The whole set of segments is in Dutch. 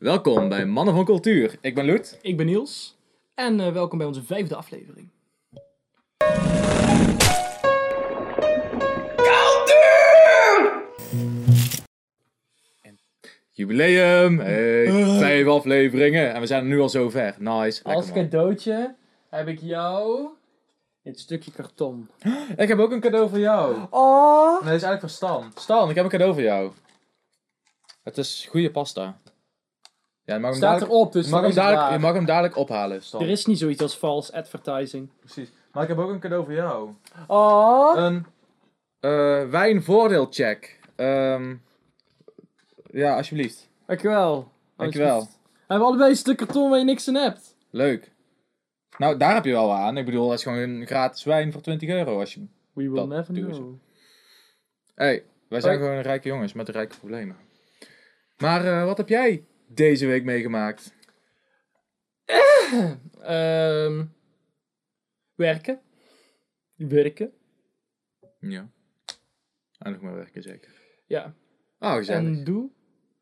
Welkom bij Mannen van Cultuur. Ik ben Loet. Ik ben Niels en eh, welkom bij onze vijfde aflevering. Jubileum. Hey, vijf afleveringen. En we zijn er nu al zo ver. Nice. Lekker, Als man. cadeautje heb ik jou dit stukje karton. Ik heb ook een cadeau voor jou. Nee, Oh! dat is eigenlijk voor Stan. Stan, ik heb een cadeau voor jou. Het is goede pasta. Ja, je mag hem Staat dadelijk, erop, dus je mag hem is dadelijk, je waar. mag hem dadelijk ophalen, Stan. Er is niet zoiets als false advertising. Precies. Maar ik heb ook een cadeau voor jou. Oh! Een eh wijnvoordeelcheck. Ehm ja, alsjeblieft. Dankjewel. Dankjewel. We hebben allebei een stuk karton waar je niks aan hebt. Leuk. Nou, daar heb je wel aan. Ik bedoel, dat is gewoon een gratis wijn voor 20 euro. Als je... We will Dat never doen know. hey, wij zijn Hoi. gewoon rijke jongens met rijke problemen. Maar eh, wat heb jij deze week meegemaakt? Ehm werken. Werken. Ja. En nog maar werken zeker. Ja. Oh, gezellig. En doe.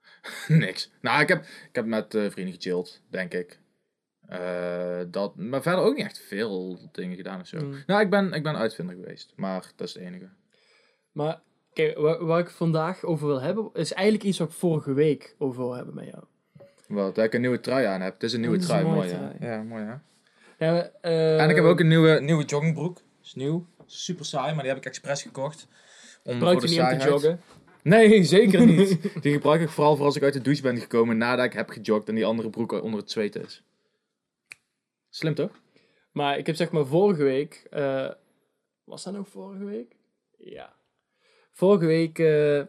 Niks. Nou, ik heb, ik heb met eh, vrienden gechilled, denk ik. Eh, dat, maar verder ook niet echt veel dingen gedaan of zo. Mm. Nou, ik ben, ik ben uitvinder geweest. Maar dat is het enige. Maar kijk, waar, waar ik vandaag over wil hebben, is eigenlijk iets wat ik vorige week over wil hebben met jou. Wat, dat ik een nieuwe trui aan heb. Het is een nieuwe is trui. een Mooi, trui. Ja, mooi, hè? Ja, maar, eh, En ik heb ook een nieuwe, nieuwe joggingbroek. Is nieuw. Super saai, maar die heb ik expres gekocht. Om Gebruik voor je de niet om te joggen. Nee, zeker niet. die gebruik ik vooral voor als ik uit de douche ben gekomen nadat ik heb gejogd en die andere broek onder het zweten is. Slim toch? Maar ik heb zeg maar vorige week. eh, was dat nog vorige week? Ja. Vorige week eh,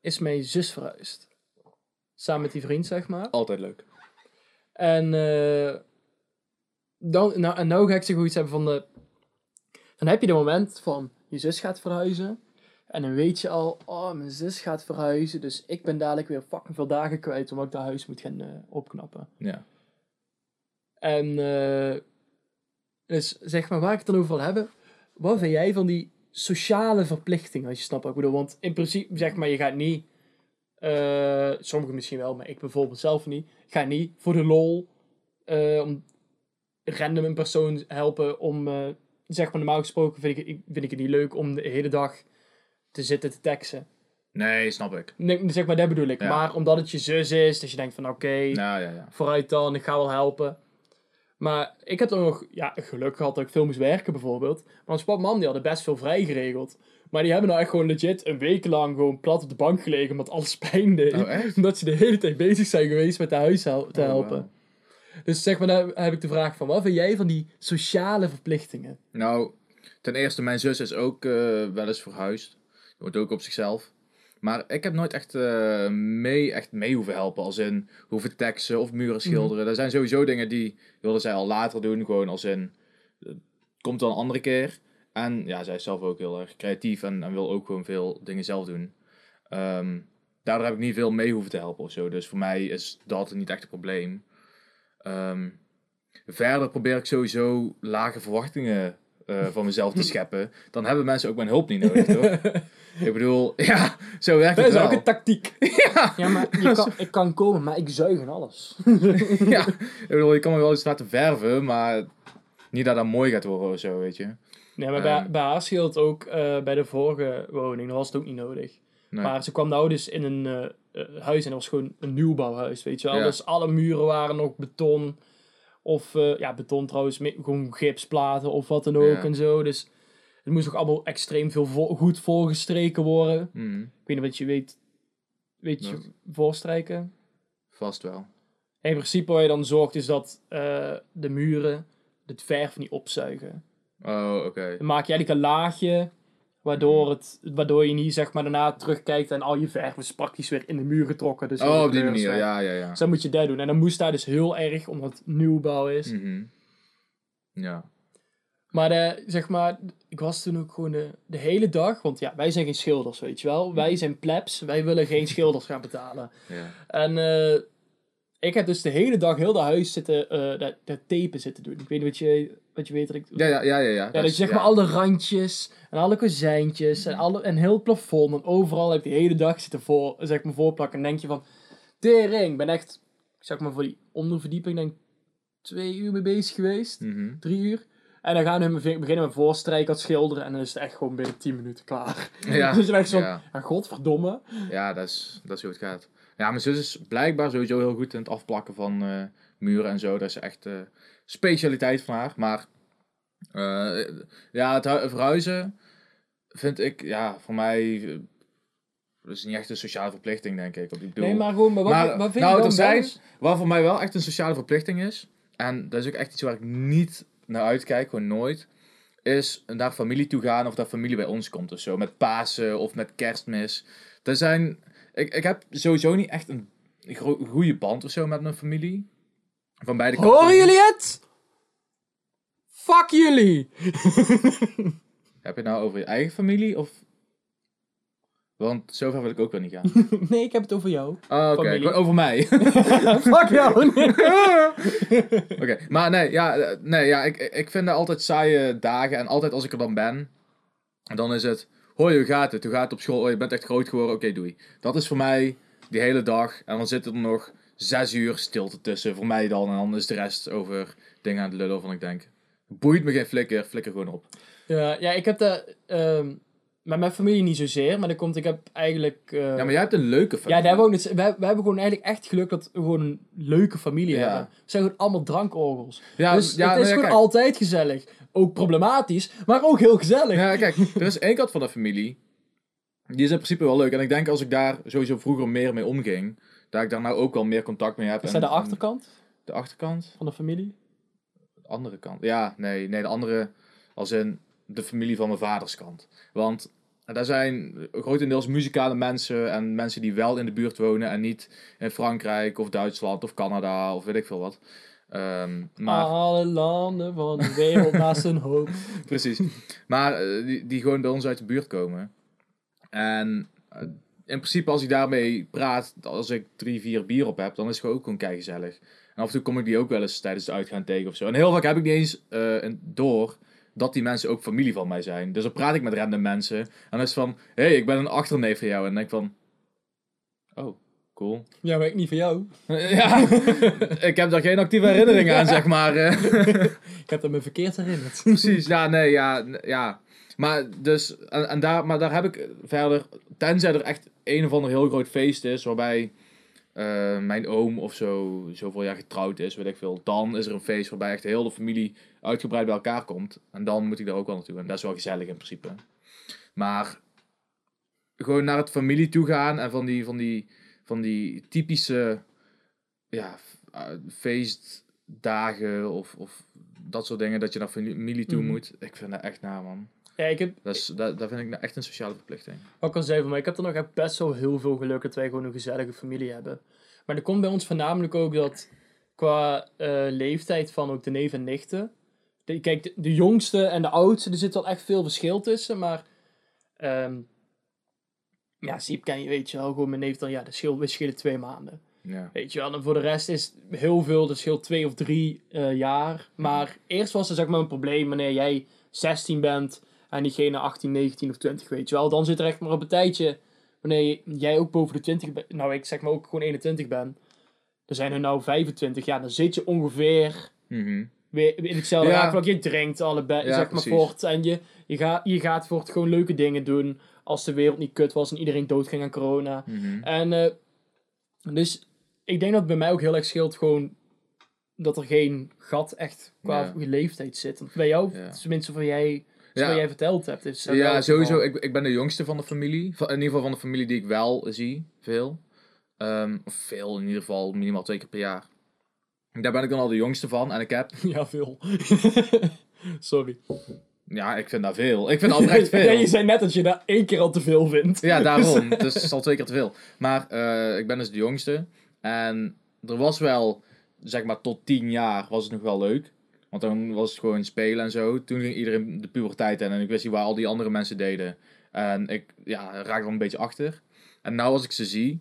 is mijn zus verhuisd. Samen met die vriend, zeg maar. Altijd leuk. En, eh, dan, nou, en nou ga ik zeg iets hebben van de. Dan heb je de moment van je zus gaat verhuizen. En dan weet je al, oh, mijn zus gaat verhuizen. Dus ik ben dadelijk weer fucking veel dagen kwijt omdat ik dat huis moet gaan eh, opknappen. Ja. En eh, dus zeg maar waar ik het dan over wil hebben. Wat vind jij van die sociale verplichtingen, als je snapt wat ik bedoel? Want in principe, zeg maar, je gaat niet. Eh sommigen misschien wel, maar ik bijvoorbeeld zelf niet. Ga niet voor de lol. eh, om random een persoon helpen om. eh, zeg maar, normaal gesproken vind ik, vind ik het niet leuk om de hele dag te zitten te teksten. Nee, snap ik. Nee, zeg maar, dat bedoel ik. Ja. Maar omdat het je zus is, dat je denkt van oké Ja, ja, ja. vooruit dan, ik ga wel helpen. Maar ik heb dan nog, ja, geluk gehad dat ik veel moest werken bijvoorbeeld. Maar en mam die hadden best veel vrij geregeld. Maar die hebben nou echt gewoon legit een week lang gewoon plat op de bank gelegen omdat alles pijn deed. Oh, echt? Omdat ze de hele tijd bezig zijn geweest met de huis te Oh, helpen. Dus zeg maar, daar heb ik de vraag van, wat vind jij van die sociale verplichtingen? Nou, ten eerste, mijn zus is ook eh, wel eens verhuisd. Die woont ook op zichzelf. Maar ik heb nooit echt, eh, mee, echt mee hoeven helpen. Als in hoeven teksten of muren schilderen. Dat zijn sowieso dingen die wilde zij al later doen. Gewoon als in, eh, komt wel een andere keer. En ja, zij is zelf ook heel erg creatief en, en wil ook gewoon veel dingen zelf doen. Ehm, daardoor heb ik niet veel mee hoeven te helpen of zo. Dus voor mij is dat niet echt een probleem. Ehm, verder probeer ik sowieso lage verwachtingen eh, van mezelf te scheppen. Dan hebben mensen ook mijn hulp niet nodig, toch? ik bedoel, ja, zo werkt Dat het is wel. ook een tactiek. ja, Ja, maar je kan, ik kan komen, maar ik zuig in alles. ja, ik bedoel, je kan me wel eens laten verven, maar niet dat dat mooi gaat worden of zo, weet je. Nee, maar bij, Ehm. bij haar scheelt het ook eh, bij de vorige woning, dan was het ook niet nodig. Nee. Maar ze kwam nou dus in een eh, eh, huis en dat was gewoon een nieuwbouwhuis, weet je wel. Ja. Dus alle muren waren nog beton. Of, eh, ja, beton trouwens, gewoon gipsplaten of wat dan ook Ja. en zo. Dus het moest ook allemaal extreem veel vo- goed volgestreken worden. Mhm, Ik weet niet wat je weet, weet je, Wat? voorstrijken. vast wel. En in principe waar je dan zorgt is dat eh, de muren het verf niet opzuigen. Oh, oké. Dan maak je eigenlijk een laagje, waardoor, het, waardoor je niet zeg maar daarna terugkijkt en al je verf is praktisch weer in de muur getrokken. Dus Oh, op die manier, ja, ja, ja. Dus dan moet je dat doen. En dan moest daar dus heel erg, omdat het nieuwbouw is. Mhm. Ja. Maar de, zeg maar, ik was toen ook gewoon de, de hele dag, want ja, wij zijn geen schilders, weet je wel. Wij zijn plebs, wij willen geen schilders gaan betalen. ja. En eh, ik heb dus de hele dag heel de huis zitten, eh dat, dat tapen zitten doen. Ik weet niet wat je, wat je weet dat ik... Ja, ja, ja, ja. Ja, Ja, dat je zeg maar alle randjes en alle kozijntjes en, alle, en heel het plafond en overal heb ik de hele dag zitten voor, zeg maar, voorplakken. En denk je van, tering, ik ben echt zeg maar voor die onderverdieping, denk ik twee uur mee bezig geweest. Mhm. Drie uur. En dan gaan we beginnen met voorstrijken, wat schilderen. En dan is het echt gewoon binnen 10 minuten klaar. Ja, dus echt zo, ja. ja, godverdomme. Ja, dat is, dat is hoe het gaat. Ja, mijn zus is blijkbaar sowieso heel goed in het afplakken van eh, muren en zo. Dat is echt eh specialiteit van haar. Maar eh, ja, het hu- verhuizen vind ik, ja, voor mij dat is niet echt een sociale verplichting, denk ik. Ik bedoel, Nee, maar gewoon, maar wat, Maar, wat vind nou, je dan er zijn- Wat voor mij wel echt een sociale verplichting is, en dat is ook echt iets waar ik niet naar uitkijk, gewoon nooit, is naar familie toe gaan of dat familie bij ons komt of zo. Met Pasen of met kerstmis. Er zijn, ik, ik heb sowieso niet echt een goede band of zo met mijn familie. Van beide kanten. Horen jullie het? Fuck jullie! Heb je het nou over je eigen familie of... Want zover wil ik ook wel niet gaan. nee, ik heb het over jou. Oh, Oké, Familie. over mij. Fuck jou! Oké, maar nee, ja, eh, nee, ja ik, ik vind dat altijd saaie dagen. En altijd als ik er dan ben, dan is het... Hoi, hoe gaat het? Hoe gaat het op school? Oh, je bent echt groot geworden. Oké, doei. Dat is voor mij die hele dag. En dan zitten er nog zes uur stilte tussen. Voor mij dan. En dan is de rest over dingen aan het lullen waarvan ik denk... Boeit me geen flikker. Flikker gewoon op. ja, ja, ik heb dat ehm, met mijn familie niet zozeer, maar dat komt, ik heb eigenlijk... eh, Ja, maar jij hebt een leuke familie. Ja, daar we hebben gewoon eigenlijk echt geluk dat we gewoon een leuke familie Ja. hebben. We zijn gewoon allemaal drankorgels. Ja, dus ja, het is nou gewoon kijk. altijd gezellig. Ook problematisch, maar ook heel gezellig. Ja, kijk, er is één kant van de familie. Die is in principe wel leuk. En ik denk als ik daar sowieso vroeger meer mee omging, dat ik daar nou ook wel meer contact mee heb. Is dat de achterkant De achterkant? van de familie? De andere kant. Ja, nee, nee, de andere als in de familie van mijn vaders kant. Want daar zijn grotendeels muzikale mensen en mensen die wel in de buurt wonen en niet in Frankrijk of Duitsland of Canada of weet ik veel wat. Ehm, maar Alle landen van de wereld naast een hoop. Precies. Maar eh, die, die gewoon bij ons uit de buurt komen. En eh, in principe als ik daarmee praat, als ik drie, vier bier op heb, dan is het gewoon ook gewoon keigezellig. En af en toe kom ik die ook wel eens tijdens het uitgaan tegen of zo. En heel vaak heb ik niet eens een- door dat die mensen ook familie van mij zijn. Dus dan praat ik met random mensen. En dan is van, hé, hey, ik ben een achterneef van jou. En dan denk ik van, oh, cool. Ja, maar ik niet van jou. ja, ik heb daar geen actieve herinneringen aan, zeg maar. eh. Ik heb dat me verkeerd herinnerd. Precies, ja, nee, ja, ja. Maar, dus, en, en daar, maar daar heb ik verder, tenzij er echt een of ander heel groot feest is, waarbij eh, mijn oom of zo zoveel jaar getrouwd is, weet ik veel, dan is er een feest waarbij echt heel de familie uitgebreid bij elkaar komt. En dan moet ik daar ook wel naartoe. En dat is wel gezellig in principe. Maar gewoon naar het familie toe gaan en van die, van die, van die typische ja, eh, feestdagen of, of dat soort dingen, dat je naar familie toe Mhm. moet. Ik vind dat echt na, man. Ja, ik heb, Dat, is, dat, dat vind ik nou echt een sociale verplichting. wat ik al zei van mij, ik heb er nog echt best wel heel veel geluk dat wij gewoon een gezellige familie hebben. Maar er komt bij ons voornamelijk ook dat qua eh, leeftijd van ook de neef en nichten. De, kijk, de, de jongste en de oudste, er zit wel echt veel verschil tussen, maar ehm ja, Siep ken je, weet je wel, gewoon mijn neef dan, ja, de schil, we twee maanden. Ja. Weet je wel, en voor de rest is heel veel, dat scheelt twee of drie eh, jaar. Maar eerst was er zeg maar een probleem wanneer jij 16 bent en diegene 18, 19 of 20, weet je wel. Dan zit er echt maar op een tijdje, wanneer jij ook boven de 20 bent, nou ik zeg maar ook gewoon 21 ben. Er zijn er nou 25, ja, dan zit je ongeveer Mhm. weer in hetzelfde Ja. raakvlak. Je drinkt allebei, Ja, zeg maar, precies. voort. En je, je, gaat je gaat voort gewoon leuke dingen doen als de wereld niet kut was en iedereen doodging aan corona. Mhm. En eh, dus ik denk dat het bij mij ook heel erg scheelt gewoon dat er geen gat echt qua Ja. leeftijd zit. Want bij jou, tenminste van jij, Ja. jij verteld hebt. Is Ja, sowieso. Ik, ik ben de jongste van de familie. Van, in ieder geval van de familie die ik wel zie. Veel. Ehm, of veel, in ieder geval minimaal twee keer per jaar. Daar ben ik dan al de jongste van. En ik heb... Ja, veel. Sorry. Ja, ik vind dat veel. Ik vind dat oprecht veel. Ja, je zei net dat je daar één keer al te veel vindt. Ja, daarom. dus het is al twee keer te veel. Maar eh, ik ben dus de jongste. En er was wel, zeg maar tot tien jaar was het nog wel leuk. Want dan was het gewoon spelen en zo. Toen ging iedereen de puberteit in. En ik wist niet waar al die andere mensen deden. En ik ja, raakte dan een beetje achter. En nou als ik ze zie,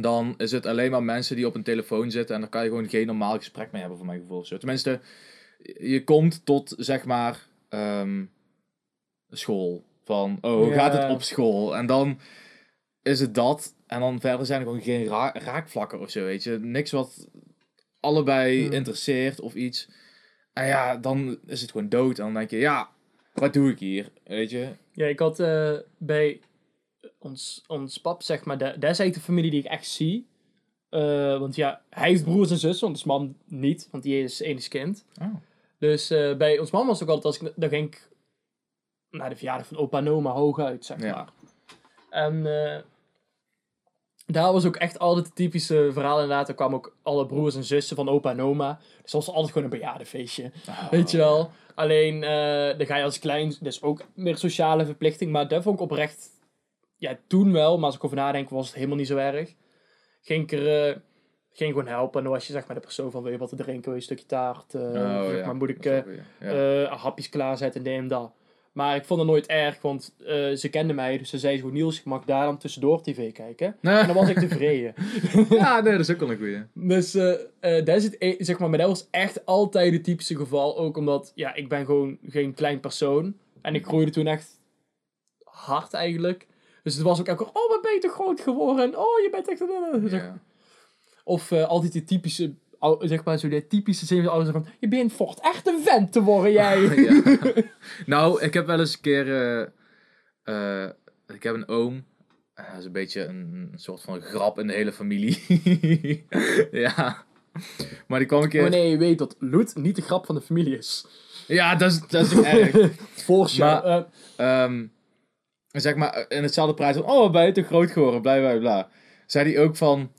dan is het alleen maar mensen die op een telefoon zitten. En dan kan je gewoon geen normaal gesprek mee hebben, voor mijn gevoel. Zo. Tenminste, je komt tot, zeg maar, ehm, school. Van, oh, hoe gaat het op school? En dan is het dat. En dan verder zijn er gewoon geen ra- raakvlakken of zo, weet je. Niks wat allebei Hmm. interesseert of iets. En ja, dan is het gewoon dood. En dan denk je, ja, wat doe ik hier? Weet je? Ja, ik had eh, bij ons, ons pap, zeg maar, dat dat is eigenlijk de familie die ik echt zie. Eh, want ja, hij heeft broers en zussen, want ons man niet, want die is enig kind. Oh. Dus eh, bij ons man was het ook altijd, als ik, dan ging ik naar de verjaardag van opa en oma hooguit, zeg Ja. maar. En eh, daar was ook echt altijd het typische verhaal inderdaad. Er kwamen ook alle broers en zussen van opa en oma. Dus dat was altijd gewoon een bejaardenfeestje. Weet je wel? Alleen, eh dan ga je als klein, is ook meer sociale verplichting, maar dat vond ik oprecht, ja, toen wel, maar als ik over nadenk, was het helemaal niet zo erg. Ging ik er, eh, ging gewoon helpen en dan was je zeg maar de persoon van, wil je wat te drinken, wil je een stukje taart, eh, Oh, ja. maar moet ik ja. hapjes klaarzetten en en dat. Maar ik vond het nooit erg, want eh, ze kenden mij, dus ze zei gewoon, Niels, ik mag daar dan tussendoor tv kijken. En dan was ik tevreden. ja, nee, dat is ook wel een goeie. Dus eh eh, dat is het, e- zeg maar, maar dat was echt altijd het typische geval. Ook omdat, ja, ik ben gewoon geen klein persoon. En ik groeide toen echt hard eigenlijk. Dus het was ook elke keer, oh, wat ben je toch groot geworden? En, oh, je bent echt... Ja. Of altijd die typische, zeg maar zo, die typische zin van je bent vocht echt een vent te worden, jij. Ja. Nou, ik heb wel eens een keer... eh, eh, ik heb een oom. Eh, dat is een beetje een, een soort van grap in de hele familie. ja. Maar die kwam een keer... Wanneer je weet dat Loet niet de grap van de familie is. Ja, dat is, dat is erg. Voorshow. Maar- eh, Ehm, zeg maar, in hetzelfde prijs van... Oh, ben je te groot geworden, bla bla bla. Zei hij ook van...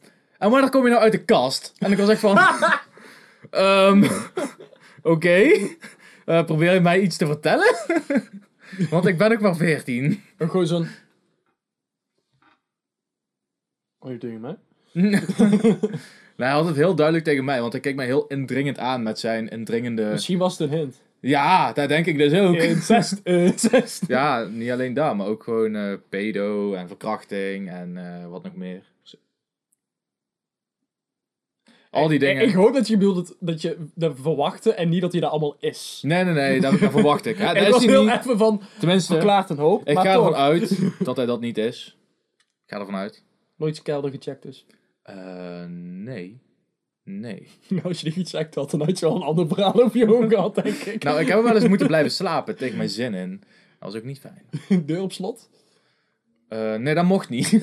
En wanneer kom je nou uit de kast? En ik was echt van... ehm, Oké. Eh, probeer je mij iets te vertellen? Want ik ben ook maar 14. en gewoon zo'n... Are you doing, man? Nou, hij had het heel duidelijk tegen mij, want hij keek mij heel indringend aan met zijn indringende... Misschien was het een hint. Ja, dat denk ik dus ook. Incest, incest. Ja, niet alleen daar, maar ook gewoon eh, pedo en verkrachting en eh, wat nog meer. Al die dingen. Ik, ik hoop dat je bedoelt dat, je dat verwachtte en niet dat hij dat allemaal is. Nee, nee, nee, dat, dat verwacht ik. Is was hij heel niet. even van, Tenminste, verklaart een hoop, ik maar ga toch. ervan uit dat hij dat niet is. Ik ga ervan uit. Nooit zijn kelder gecheckt dus. Eh, nee. Nee. Nou, als je die gecheckt had, dan had je wel een ander verhaal over je hoofd gehad, denk ik. Nou, ik heb wel eens moeten blijven slapen tegen mijn zin in. Dat was ook niet fijn. Deur op slot. Eh, nee, dat mocht niet.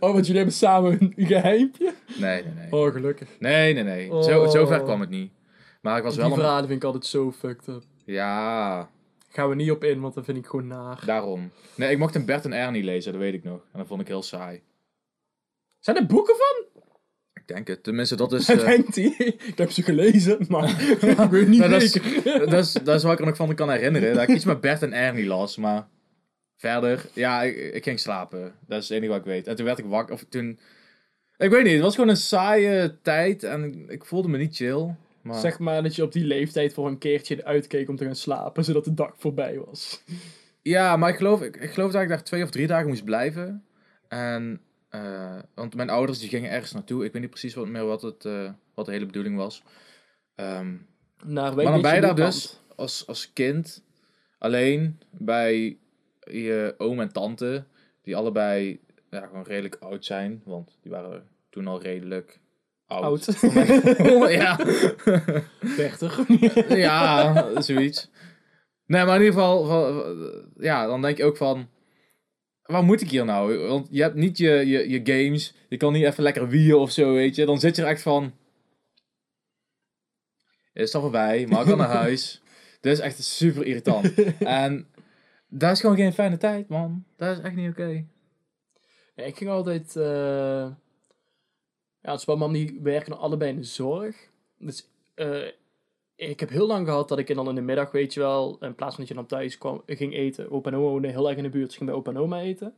Oh, want jullie hebben samen een geheimpje. Nee, nee, nee. Oh, gelukkig. Nee, nee, nee. Zo, Oh. zo ver kwam het niet. Maar ik was wel Die verhalen vind ik altijd zo fucked up. Ja, Gaan we niet op in, want dat vind ik gewoon naar. daarom. Nee, ik mocht een Bert en Ernie lezen, dat weet ik nog. En dat vond ik heel saai. Zijn er boeken van? Ik denk het. Tenminste, dat is... Denkt hij? Ik heb ze gelezen, maar ik weet niet nou, dat, is, zeker. dat, is, dat is wat ik er nog van kan herinneren. Dat ik iets met Bert en Ernie las, maar... Verder, ja, ik, ik ging slapen. Dat is het enige wat ik weet. En toen werd ik wakker, of toen... Ik weet niet, het was gewoon een saaie tijd en ik voelde me niet chill. Maar... Zeg maar dat je op die leeftijd voor een keertje uitkeek om te gaan slapen, zodat de dag voorbij was. Ja, maar ik geloof, ik, ik geloof dat ik daar twee of drie dagen moest blijven. En, eh, want mijn ouders die gingen ergens naartoe. Ik weet niet precies wat meer wat, het, eh, wat de hele bedoeling was. Ehm, Naar maar dan ben je daar dus als, als kind alleen bij je oom en tante. Die allebei ja, gewoon redelijk oud zijn. Want die waren toen al redelijk oud. Oud. ja. 30. ja, zoiets. Nee, maar in ieder geval, van- ja, dan denk je ook van, waar moet ik hier nou? Want je hebt niet je, je, je games, je kan niet even lekker wielen of zo, weet je. Dan zit je er echt van, is het al voorbij, maar ik kan naar huis. Dit is echt super irritant. En dat is gewoon geen fijne tijd, man. Dat is echt niet oké. Ja, ik ging altijd... eh Ja, het is wel mam die werken allebei in de zorg. Dus eh, ik heb heel lang gehad dat ik dan in de middag, weet je wel, in plaats van dat je dan thuis kwam, ging eten. Opa en oma heel erg in de buurt, dus ging bij opa en oma eten.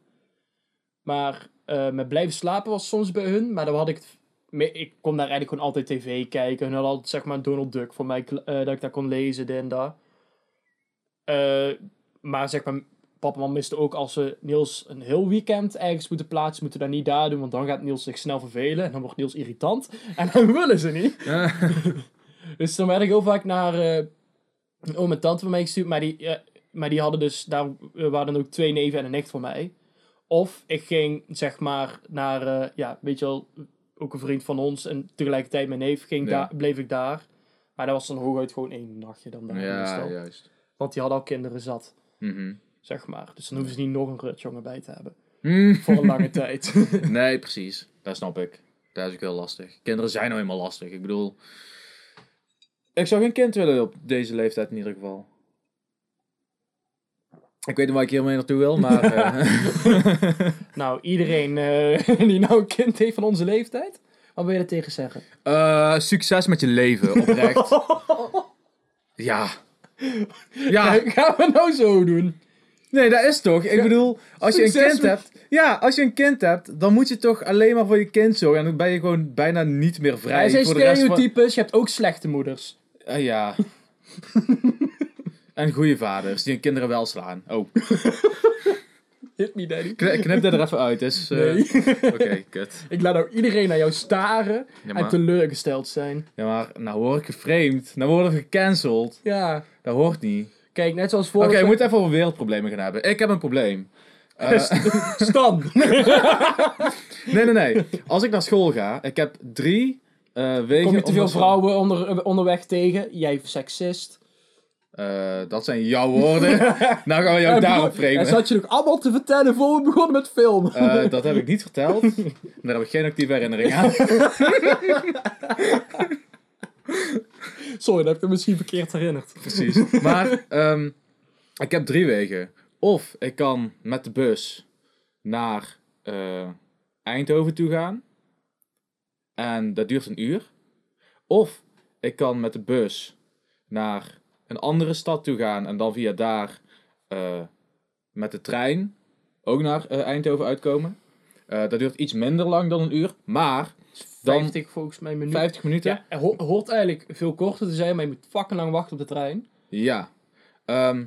Maar eh, met blijven slapen was soms bij hun, maar dan had ik... Ik kon daar eigenlijk gewoon altijd tv kijken. Hun hadden altijd, zeg maar, Donald Duck voor mij, dat ik daar kon lezen, dit en dat. Maar zeg maar, papa en mam wisten ook als ze Niels een heel weekend ergens moeten plaatsen, moeten we dat niet daar doen, want dan gaat Niels zich snel vervelen en dan wordt Niels irritant. En dan willen ze niet. Dus dan werd ik heel vaak naar een oom en tante van mij gestuurd, maar die, maar die hadden dus, daar waren dan ook twee neven en een nicht van mij. Of ik ging zeg maar naar, eh, ja, weet je wel, ook een vriend van ons en tegelijkertijd mijn neef, ging daar, bleef ik daar. Maar dat was dan hooguit gewoon één nachtje dan daar Ja, juist. Want die hadden al kinderen zat, Mhm. zeg maar. Dus dan hoeven ze niet nog een rutjongen bij te hebben. Mm. Voor een lange tijd. Nee, precies. Dat snap ik. Dat is ook heel lastig. Kinderen zijn nou eenmaal lastig. Ik bedoel... Ik zou geen kind willen op deze leeftijd in ieder geval. Ik weet niet waar ik hiermee naartoe wil, maar... eh, nou, iedereen eh, die nou een kind heeft van onze leeftijd, wat wil je er tegen zeggen? eh, succes met je leven, oprecht. ja. Ja, Gaan we nou zo doen? nee, dat is toch. Ik bedoel, als je een kind met- hebt... Ja, als je een kind hebt, dan moet je toch alleen maar voor je kind zorgen. En dan ben je gewoon bijna niet meer vrij Er zijn voor de rest van... stereotypes, je hebt ook slechte moeders. Eh, ja. en goede vaders die hun kinderen wel slaan. Oh, Hit me daddy. kn- knip dat er even uit. Dus, eh, Nee. Oké, kut. Ik laat nou iedereen naar jou staren Ja, en teleurgesteld zijn. ja, maar nou word ik geframed. Nou word ik gecanceld. Ja. Dat hoort niet. Kijk, net zoals Oké, vorige je moet even over wereldproblemen gaan hebben. Ik heb een probleem. Eh, Stan. nee, nee, nee. Als ik naar school ga, ik heb drie eh wegen... Kom je te veel vrouwen onder, onderweg tegen? Jij seksist. Eh, dat zijn jouw woorden. nou gaan we jou En daarop begon- En framen. zat je nog allemaal te vertellen voor we begonnen met filmen. Eh, dat heb ik niet verteld. Daar heb ik geen actieve herinnering aan. Sorry, dat heb ik me misschien verkeerd herinnerd. Precies. Maar ehm, ik heb drie wegen. Of ik kan met de bus naar eh, Eindhoven toe gaan. En dat duurt een uur. Of ik kan met de bus naar een andere stad toe gaan. En dan via daar eh, met de trein ook naar eh, Eindhoven uitkomen. Eh, dat duurt iets minder lang dan een uur. Maar dan 50 volgens mij minuten. 50 minuten. Ja, ho- hoort eigenlijk veel korter te zijn, maar je moet fucking lang wachten op de trein. Ja. Ehm,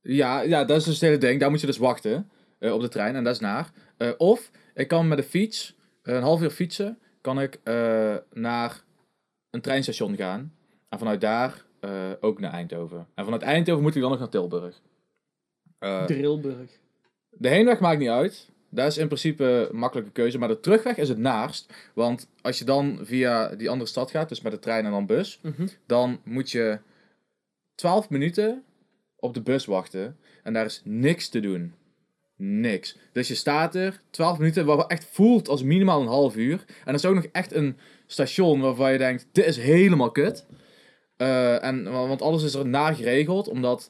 ja, ja, dat is dus het hele ding. Daar moet je dus wachten op de trein en dat is naar. Of ik kan met de fiets, een half uur fietsen, kan ik naar een treinstation gaan. En vanuit daar eh, ook naar Eindhoven. En vanuit Eindhoven moet ik dan nog naar Tilburg. Eh, Drilburg. de heenweg maakt niet uit. Dat is in principe een makkelijke keuze. Maar de terugweg is het naast. Want als je dan via die andere stad gaat, dus met de trein en dan bus, Mhm. dan moet je 12 minuten op de bus wachten. En daar is niks te doen. Niks. Dus je staat er 12 minuten, wat echt voelt als minimaal een half uur. En dat is ook nog echt een station waarvan je denkt: dit is helemaal kut. Eh, en, want alles is er naar geregeld, omdat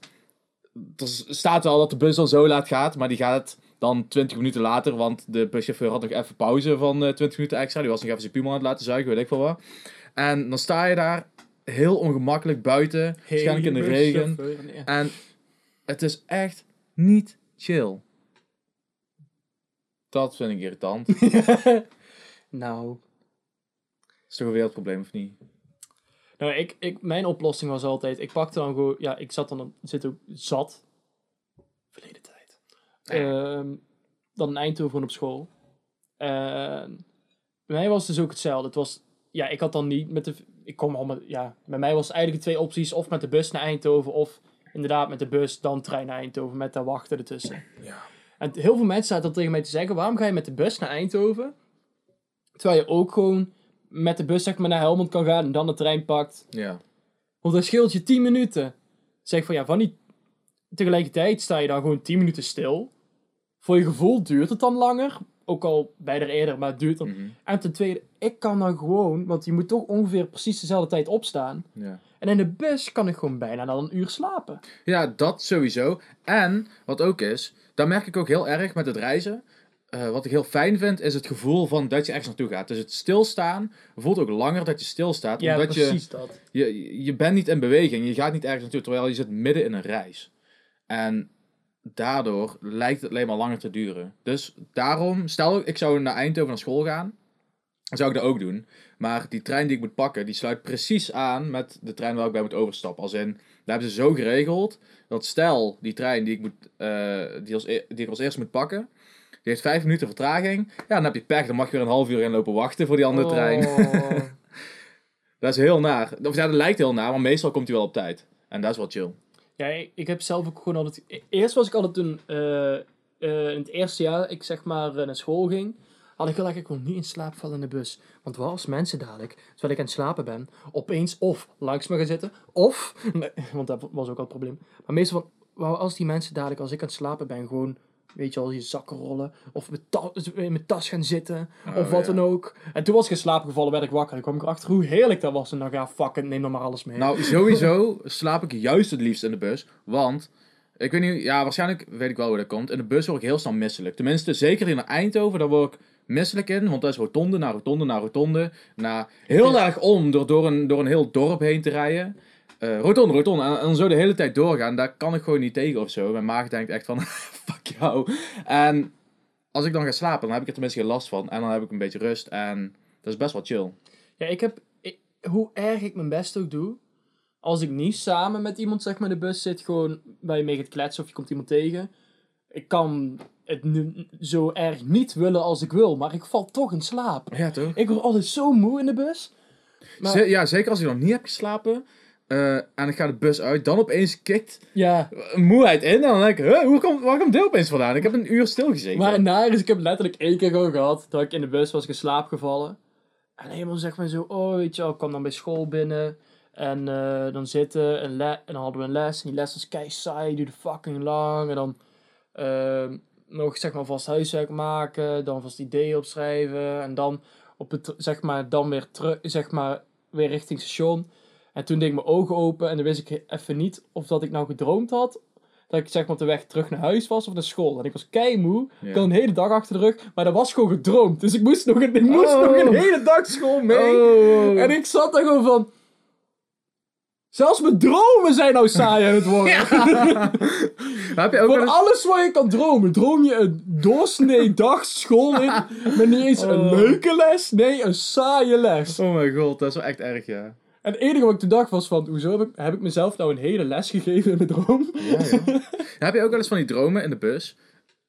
er staat wel dat de bus dan zo laat gaat, maar die gaat dan 20 minuten later, want de buschauffeur had nog even pauze van eh, 20 minuten extra. Die was nog even zijn piemel aan het laten zuigen, weet ik veel wat. En dan sta je daar heel ongemakkelijk buiten, waarschijnlijk in de regen. En het is echt niet chill. Dat vind ik irritant. nou, is toch een wereldprobleem of niet? Nou ik, ik, mijn oplossing was altijd, ik pakte dan gewoon, ja, ik zat dan, zit ook zat, verleden tijd, Ehm, dan in Eindhoven op school. Bij mij was het dus ook hetzelfde. Het was, ja, ik had dan niet met de, ik kom al met, ja, bij mij was eigenlijk twee opties, of met de bus naar Eindhoven, of inderdaad met de bus, dan trein naar Eindhoven, met daar wachten ertussen. Ja. En heel veel mensen zaten tegen mij te zeggen, waarom ga je met de bus naar Eindhoven? Terwijl je ook gewoon met de bus zeg maar, naar Helmond kan gaan en dan de trein pakt. Ja. Want dan scheelt je 10 minuten. Zeg van ja, van die... Tegelijkertijd sta je dan gewoon 10 minuten stil. Voor je gevoel duurt het dan langer. Ook al bij er eerder, maar het duurt dan. Mhm. En ten tweede, ik kan dan gewoon, want je moet toch ongeveer precies dezelfde tijd opstaan. ja. En in de bus kan ik gewoon bijna dan een uur slapen. Ja, dat sowieso. En wat ook is, daar merk ik ook heel erg met het reizen. Eh, wat ik heel fijn vind, is het gevoel van dat je ergens naartoe gaat. Dus het stilstaan voelt ook langer dat je stilstaat. Ja, omdat je, precies dat. je, je bent niet in beweging. Je gaat niet ergens naartoe, terwijl je zit midden in een reis. En daardoor lijkt het alleen maar langer te duren. Dus daarom, stel ik zou naar Eindhoven naar school gaan, dan zou ik dat ook doen. Maar die trein die ik moet pakken, die sluit precies aan met de trein waar ik bij moet overstappen. Als in, daar hebben ze zo geregeld dat stel die trein die ik, moet, eh, die, als, e- die ik als eerste moet pakken, die heeft vijf minuten vertraging. Ja, dan heb je pech, dan mag je weer een half uur in lopen wachten voor die andere trein. Oh. Dat is heel naar. Of ja, dat lijkt heel naar, maar meestal komt hij wel op tijd. En dat is wel chill. Ja, ik, heb zelf ook gewoon altijd... Eerst was ik altijd een... eh, eh, in het eerste jaar ik zeg maar eh, naar school ging, had ik erg, ik wil niet in slaap vallen in de bus. Want wat als mensen dadelijk, terwijl ik aan het slapen ben, opeens of langs me gaan zitten, of, nee, want dat was ook al het probleem, maar meestal van, wat als die mensen dadelijk, als ik aan het slapen ben, gewoon, weet je al, je zakken rollen, of mijn ta- in mijn tas gaan zitten, of wat ja. dan ook. En toen was ik in slaap gevallen, werd ik wakker, en kwam ik erachter hoe heerlijk dat was. En dan ga fuck it, neem dan maar alles mee. Nou, sowieso slaap ik juist het liefst in de bus. Want, ik weet niet, ja, waarschijnlijk weet ik wel hoe dat komt. In de bus word ik heel snel misselijk. Tenminste, zeker in Eindhoven, daar word ik misselijk in. Want dat is rotonde na rotonde na rotonde. Na heel erg om door, door, een, door een heel dorp heen te rijden. Eh, rotonde, rotonde. En, en dan zo de hele tijd doorgaan. Daar kan ik gewoon niet tegen of zo. Mijn maag denkt echt van, fuck jou. En als ik dan ga slapen, dan heb ik er tenminste geen last van. En dan heb ik een beetje rust. En dat is best wel chill. Ja, ik heb, ik- hoe erg ik mijn best ook doe, als ik niet samen met iemand zeg maar in de bus zit, gewoon waar je mee gaat kletsen of je komt iemand tegen, ik kan het nu zo erg niet willen als ik wil, maar ik val toch in slaap. Ja, toch? Ik word altijd zo moe in de bus. Maar- ja, zeker als ik nog niet heb geslapen. Eh, en ik ga de bus uit, dan opeens kikt Ja, een moeheid in. En dan denk ik, huh, hoe komt, waar komt dit opeens vandaan? Ik heb een uur stilgezeten. maar naar is, ik heb letterlijk één keer gewoon gehad dat ik in de bus was in slaap gevallen. En helemaal zeg maar zo, oh weet je wel, ik kwam dan bij school binnen. En eh, dan zitten en, en dan hadden we een les. En die les was kei saai, duurde fucking lang. En dan ehm, nog zeg maar vast huiswerk maken. Dan vast ideeën opschrijven. En dan op het, zeg maar, dan weer terug, zeg maar, weer richting station. En toen deed ik mijn ogen open en dan wist ik even niet of dat ik nou gedroomd had. Dat ik zeg maar op de weg terug naar huis was of naar school. En ik was kei moe. Ja. Ik had een hele dag achter de rug. Maar dat was gewoon gedroomd. Dus ik moest nog een, ik moest Oh. nog een hele dag school mee. Oh. En ik zat daar gewoon van... Zelfs mijn dromen zijn nou saai aan het worden. heb je ook wel Van eens... alles wat je kan dromen. Droom je een doorsnee dag school in. Met niet eens een Oh. leuke les. Nee, een saaie les. Oh mijn god, dat is wel echt erg, ja. En het enige wat ik toen dacht was van... Hoezo heb ik, heb ik mezelf nou een hele les gegeven in mijn droom? Ja, ja. heb je ook wel eens van die dromen in de bus?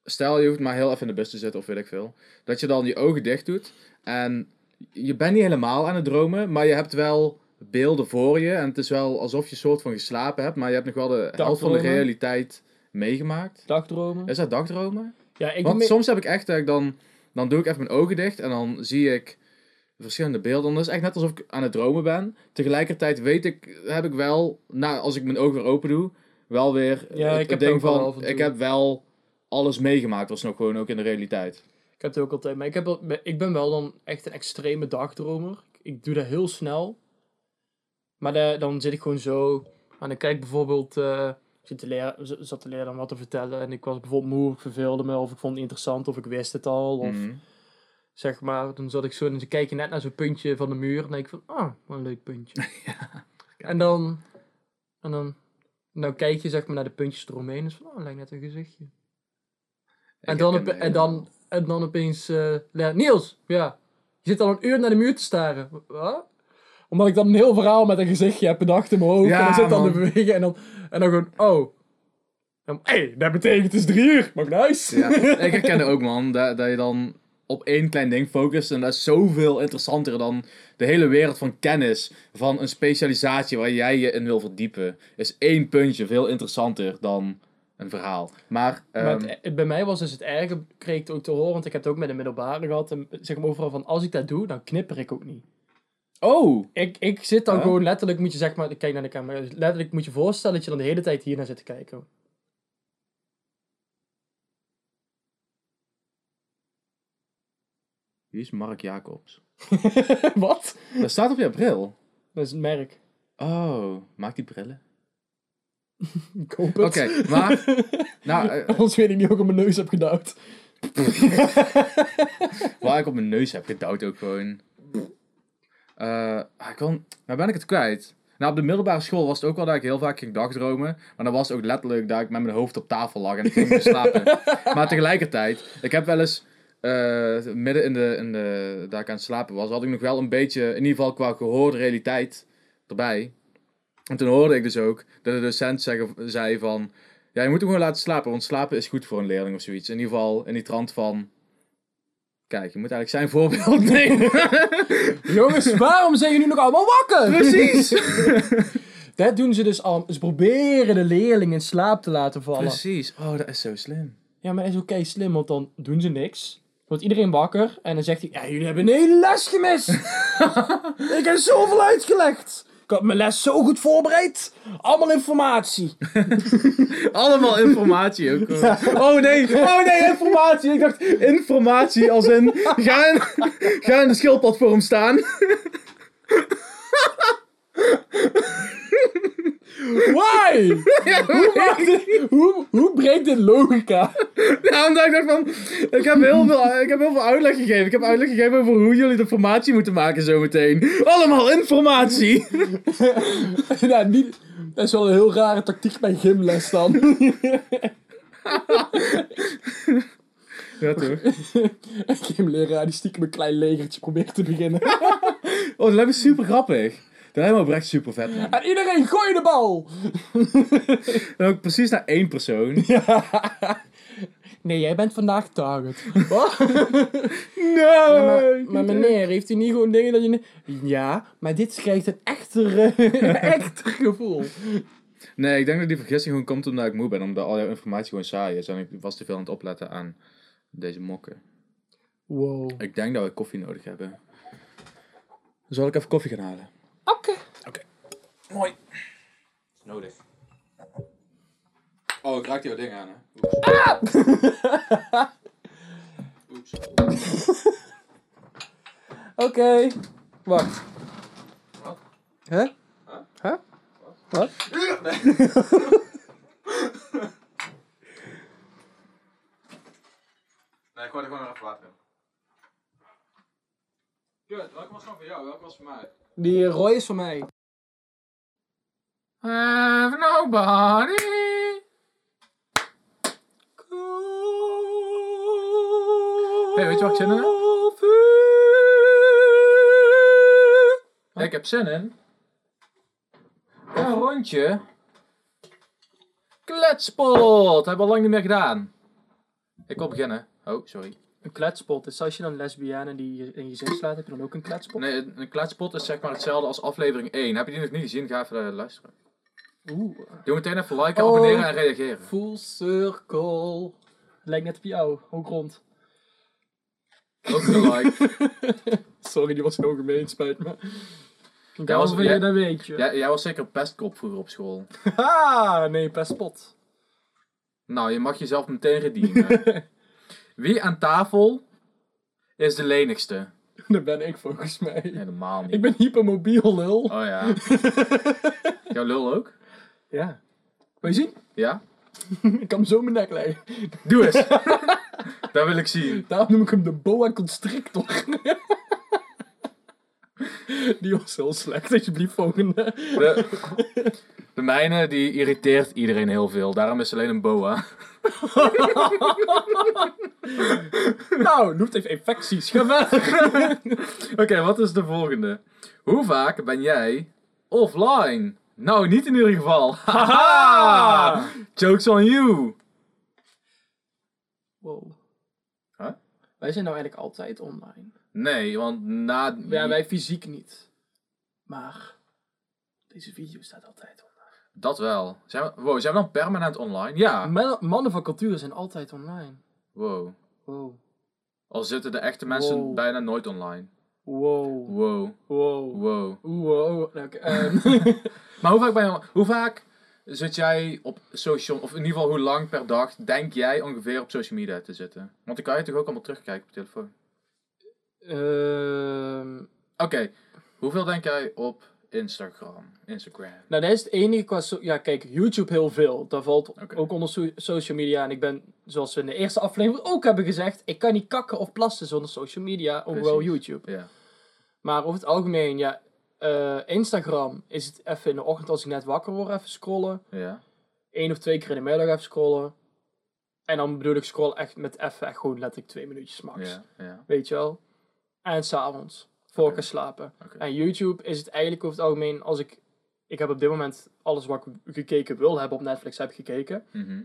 Stel, je hoeft maar heel even in de bus te zitten of weet ik veel. Dat je dan je ogen dicht doet. En je bent niet helemaal aan het dromen, maar je hebt wel beelden voor je. En het is wel alsof je een soort van geslapen hebt, maar je hebt nog wel de helft van de realiteit meegemaakt. Dagdromen. Is dat dagdromen? Ja, ik Want soms heb ik echt dat ik dan, dan doe ik even mijn ogen dicht en dan zie ik verschillende beelden. Dat is echt net alsof ik aan het dromen ben. Tegelijkertijd weet ik, heb ik wel, nou, als ik mijn ogen weer open doe, wel weer Ja, het, ik heb ding van, en ik heb wel alles meegemaakt, was nog gewoon ook in de realiteit. Ik heb het ook altijd. Maar ik, heb wel, ik ben wel dan echt een extreme dagdromer. Ik doe dat heel snel. Maar de- dan zit ik gewoon zo. En dan kijk ik bijvoorbeeld. ik zit te leren, zat te leren om wat te vertellen. En ik was bijvoorbeeld moe, ik verveelde me. Of ik vond het interessant. Of ik wist het al. Of Mhm. Zeg maar. Dan zat ik zo. En dan kijk je net naar zo'n puntje van de muur. En denk ik van. Ah, wat een leuk puntje. En dan. En dan. Nou kijk je zeg maar naar de puntjes eromheen. En van. Oh, lijkt net een gezichtje. En dan, op- en dan, en dan opeens, Le- Niels, ja, je zit al een uur naar de muur te staren. Wat? Omdat ik dan een heel verhaal met een gezichtje heb bedacht in mijn hoofd. Ja, en dan zit dan te bewegen en dan, en dan gewoon, oh. Hé, hey, dat betekent het is drie uur. Mag naar huis? Ja, ik herken het ook man, dat, dat je dan op één klein ding focust en dat is zoveel interessanter dan de hele wereld van kennis, van een specialisatie waar jij je in wil verdiepen. Is één puntje veel interessanter dan een verhaal. Maar, Maar ehm, het- bij mij was dus het erge, kreeg ik het ook te horen, want ik heb het ook met de middelbare gehad. En zeg maar overal van, als ik dat doe, dan knipper ik ook niet. oh, Ik, ik zit dan Huh? gewoon letterlijk, moet je zeg maar, ik kijk naar de camera, letterlijk moet je voorstellen dat je dan de hele tijd hier naar zit te kijken. Wie is Mark Jacobs? Wat? Dat staat op je bril. Dat is het merk. Oh, maakt die brillen? Ik hoop het. Oké, maar, nou, eh, Anders weet ik niet hoe ik op mijn neus heb gedouwd. waar ik op mijn neus heb gedouwd ook gewoon. Eh, ah, ik kan, waar ben ik het kwijt? Nou, op de middelbare school was het ook wel dat ik heel vaak ging dagdromen. Maar dan was het ook letterlijk dat ik met mijn hoofd op tafel lag en ik ging weer slapen. maar tegelijkertijd, ik heb wel eens, eh, midden in de, in de, dat ik aan het slapen was, had ik nog wel een beetje, in ieder geval qua gehoorde realiteit erbij. En toen hoorde ik dus ook dat de docent zeggen, zei van, ja, je moet hem gewoon laten slapen, want slapen is goed voor een leerling of zoiets. In ieder geval in die trant van, kijk, je moet eigenlijk zijn voorbeeld nemen. Jongens, waarom zijn jullie nog allemaal wakker? Precies! Dat doen ze dus al. Ze proberen de leerling in slaap te laten vallen. Precies. Oh, dat is zo slim. Ja, maar dat is kei slim, want dan doen ze niks. Wordt iedereen wakker en dan zegt hij: Ja, jullie hebben een hele les gemist. ik heb zoveel uitgelegd. Ik had mijn les zo goed voorbereid. Allemaal informatie. Allemaal informatie ook. Oh nee, oh nee, informatie. Ik dacht informatie als in ga in, ga in de schildpadvorm staan. Why? hoe, maakt dit- hoe, hoe breekt dit logica? Ja, omdat ik dacht van, ik heb, heel veel, ik heb heel veel uitleg gegeven. Ik heb uitleg gegeven over hoe jullie de formatie moeten maken zometeen. Allemaal informatie. nou, niet, dat is wel een heel rare tactiek bij gymles dan. Ja, toch? Een gymleraar die stiekem een klein legertje probeert te beginnen. Oh, dat lijkt me super grappig. Dat me oprecht super vet, man. En iedereen gooi de bal! Dan ook precies naar één persoon. Nee, jij bent vandaag target. Wat? Nee! maar, maar meneer, heeft u niet gewoon dingen dat je... Ja, maar dit krijgt een echter, eh, echter gevoel. Nee, ik denk dat die vergissing gewoon komt omdat ik moe ben. Omdat al jouw informatie gewoon saai is. En ik was te veel aan het opletten aan deze mokken. Wow. Ik denk dat we koffie nodig hebben. Zal ik even koffie gaan halen? Oké. Mooi. Nodig. Oh, ik raak jouw ding aan, hè? Oeps. Oeps. Oké. Wacht. Wat? Huh? Huh? Wat? Nee, ik er gewoon even water in. Kut, welke was dan voor jou? Welke was voor mij? Die rooi is voor mij. Have nobody. Hey, weet je wat ik zin in heb? Ik heb zin in. Een rondje. Kletspot. Hebben we al lang niet meer gedaan. Ik wil beginnen. Oh, sorry. Een kletspot. Dus als je dan lesbienne die je in je zin slaat, heb je dan ook een kletspot? Nee, een kletspot is zeg maar hetzelfde als aflevering 1. Heb je die nog niet gezien? Ga even eh, luisteren. Oeh. Doe meteen even liken, Oh. abonneren en reageren. Full circle. Lijkt net op jou. Ook rond. Ook een like. Sorry, die was zo gemeen. Spijt me. Ik Jij was- jij- dat weet je. Jij, jij was zeker pestkop vroeger op school. Haha, nee, pestpot. Nou, je mag jezelf meteen redeemen. Wie aan tafel is de lenigste? Dat ben ik volgens mij. Helemaal niet. Ik ben hypermobiel, lul. Oh ja. Jouw lul ook? Ja. Wil je zien? Ja? ik kan hem zo mijn nek leggen. Doe eens. Dat wil ik zien. Daarom noem ik hem de boa constrictor. Die was heel slecht, alsjeblieft volgende. De, de mijne, die irriteert iedereen heel veel. Daarom is alleen een boa. Nou, noemt even infecties. Verder. Oké, wat is de volgende? Hoe vaak ben jij offline? Nou, niet in ieder geval. Haha! Jokes on you. Wow. Huh? Wij zijn nou eigenlijk altijd online. Nee, want na... Ja, wij fysiek niet. Maar deze video staat altijd. Dat wel. Zijn we, wow, zijn we dan permanent online? Ja. Man- mannen van cultuur zijn altijd online. Wow. Wow. Al zitten de echte mensen Wow. bijna nooit online. Wow. Wow. Wow. Wow. Wow. Oké, ehm, Maar hoe vaak, ben je, hoe vaak zit jij op social... Of in ieder geval hoe lang per dag denk jij ongeveer op social media te zitten? Want dan kan je toch ook allemaal terugkijken op je telefoon? ehm, Oké. Hoeveel denk jij op Instagram? Instagram. nou, dat is het enige qua... so- ja, kijk, YouTube heel veel. Dat valt ook onder so- social media. En ik ben, zoals we in de eerste aflevering ook hebben gezegd... Ik kan niet kakken of plassen zonder social media. Ook wel Precies. YouTube. Ja. Maar over het algemeen, ja... eh, Instagram is het even in de ochtend als ik net wakker word even scrollen. Ja. Eén of twee keer in de middag even scrollen. En dan bedoel ik scroll echt met even echt gewoon letterlijk twee minuutjes max. Ja. Ja. Weet je wel? En s'avonds. Voor slapen. En YouTube is het eigenlijk over het algemeen als ik... Ik heb op dit moment alles wat ik gekeken wil hebben op Netflix heb gekeken. Mhm.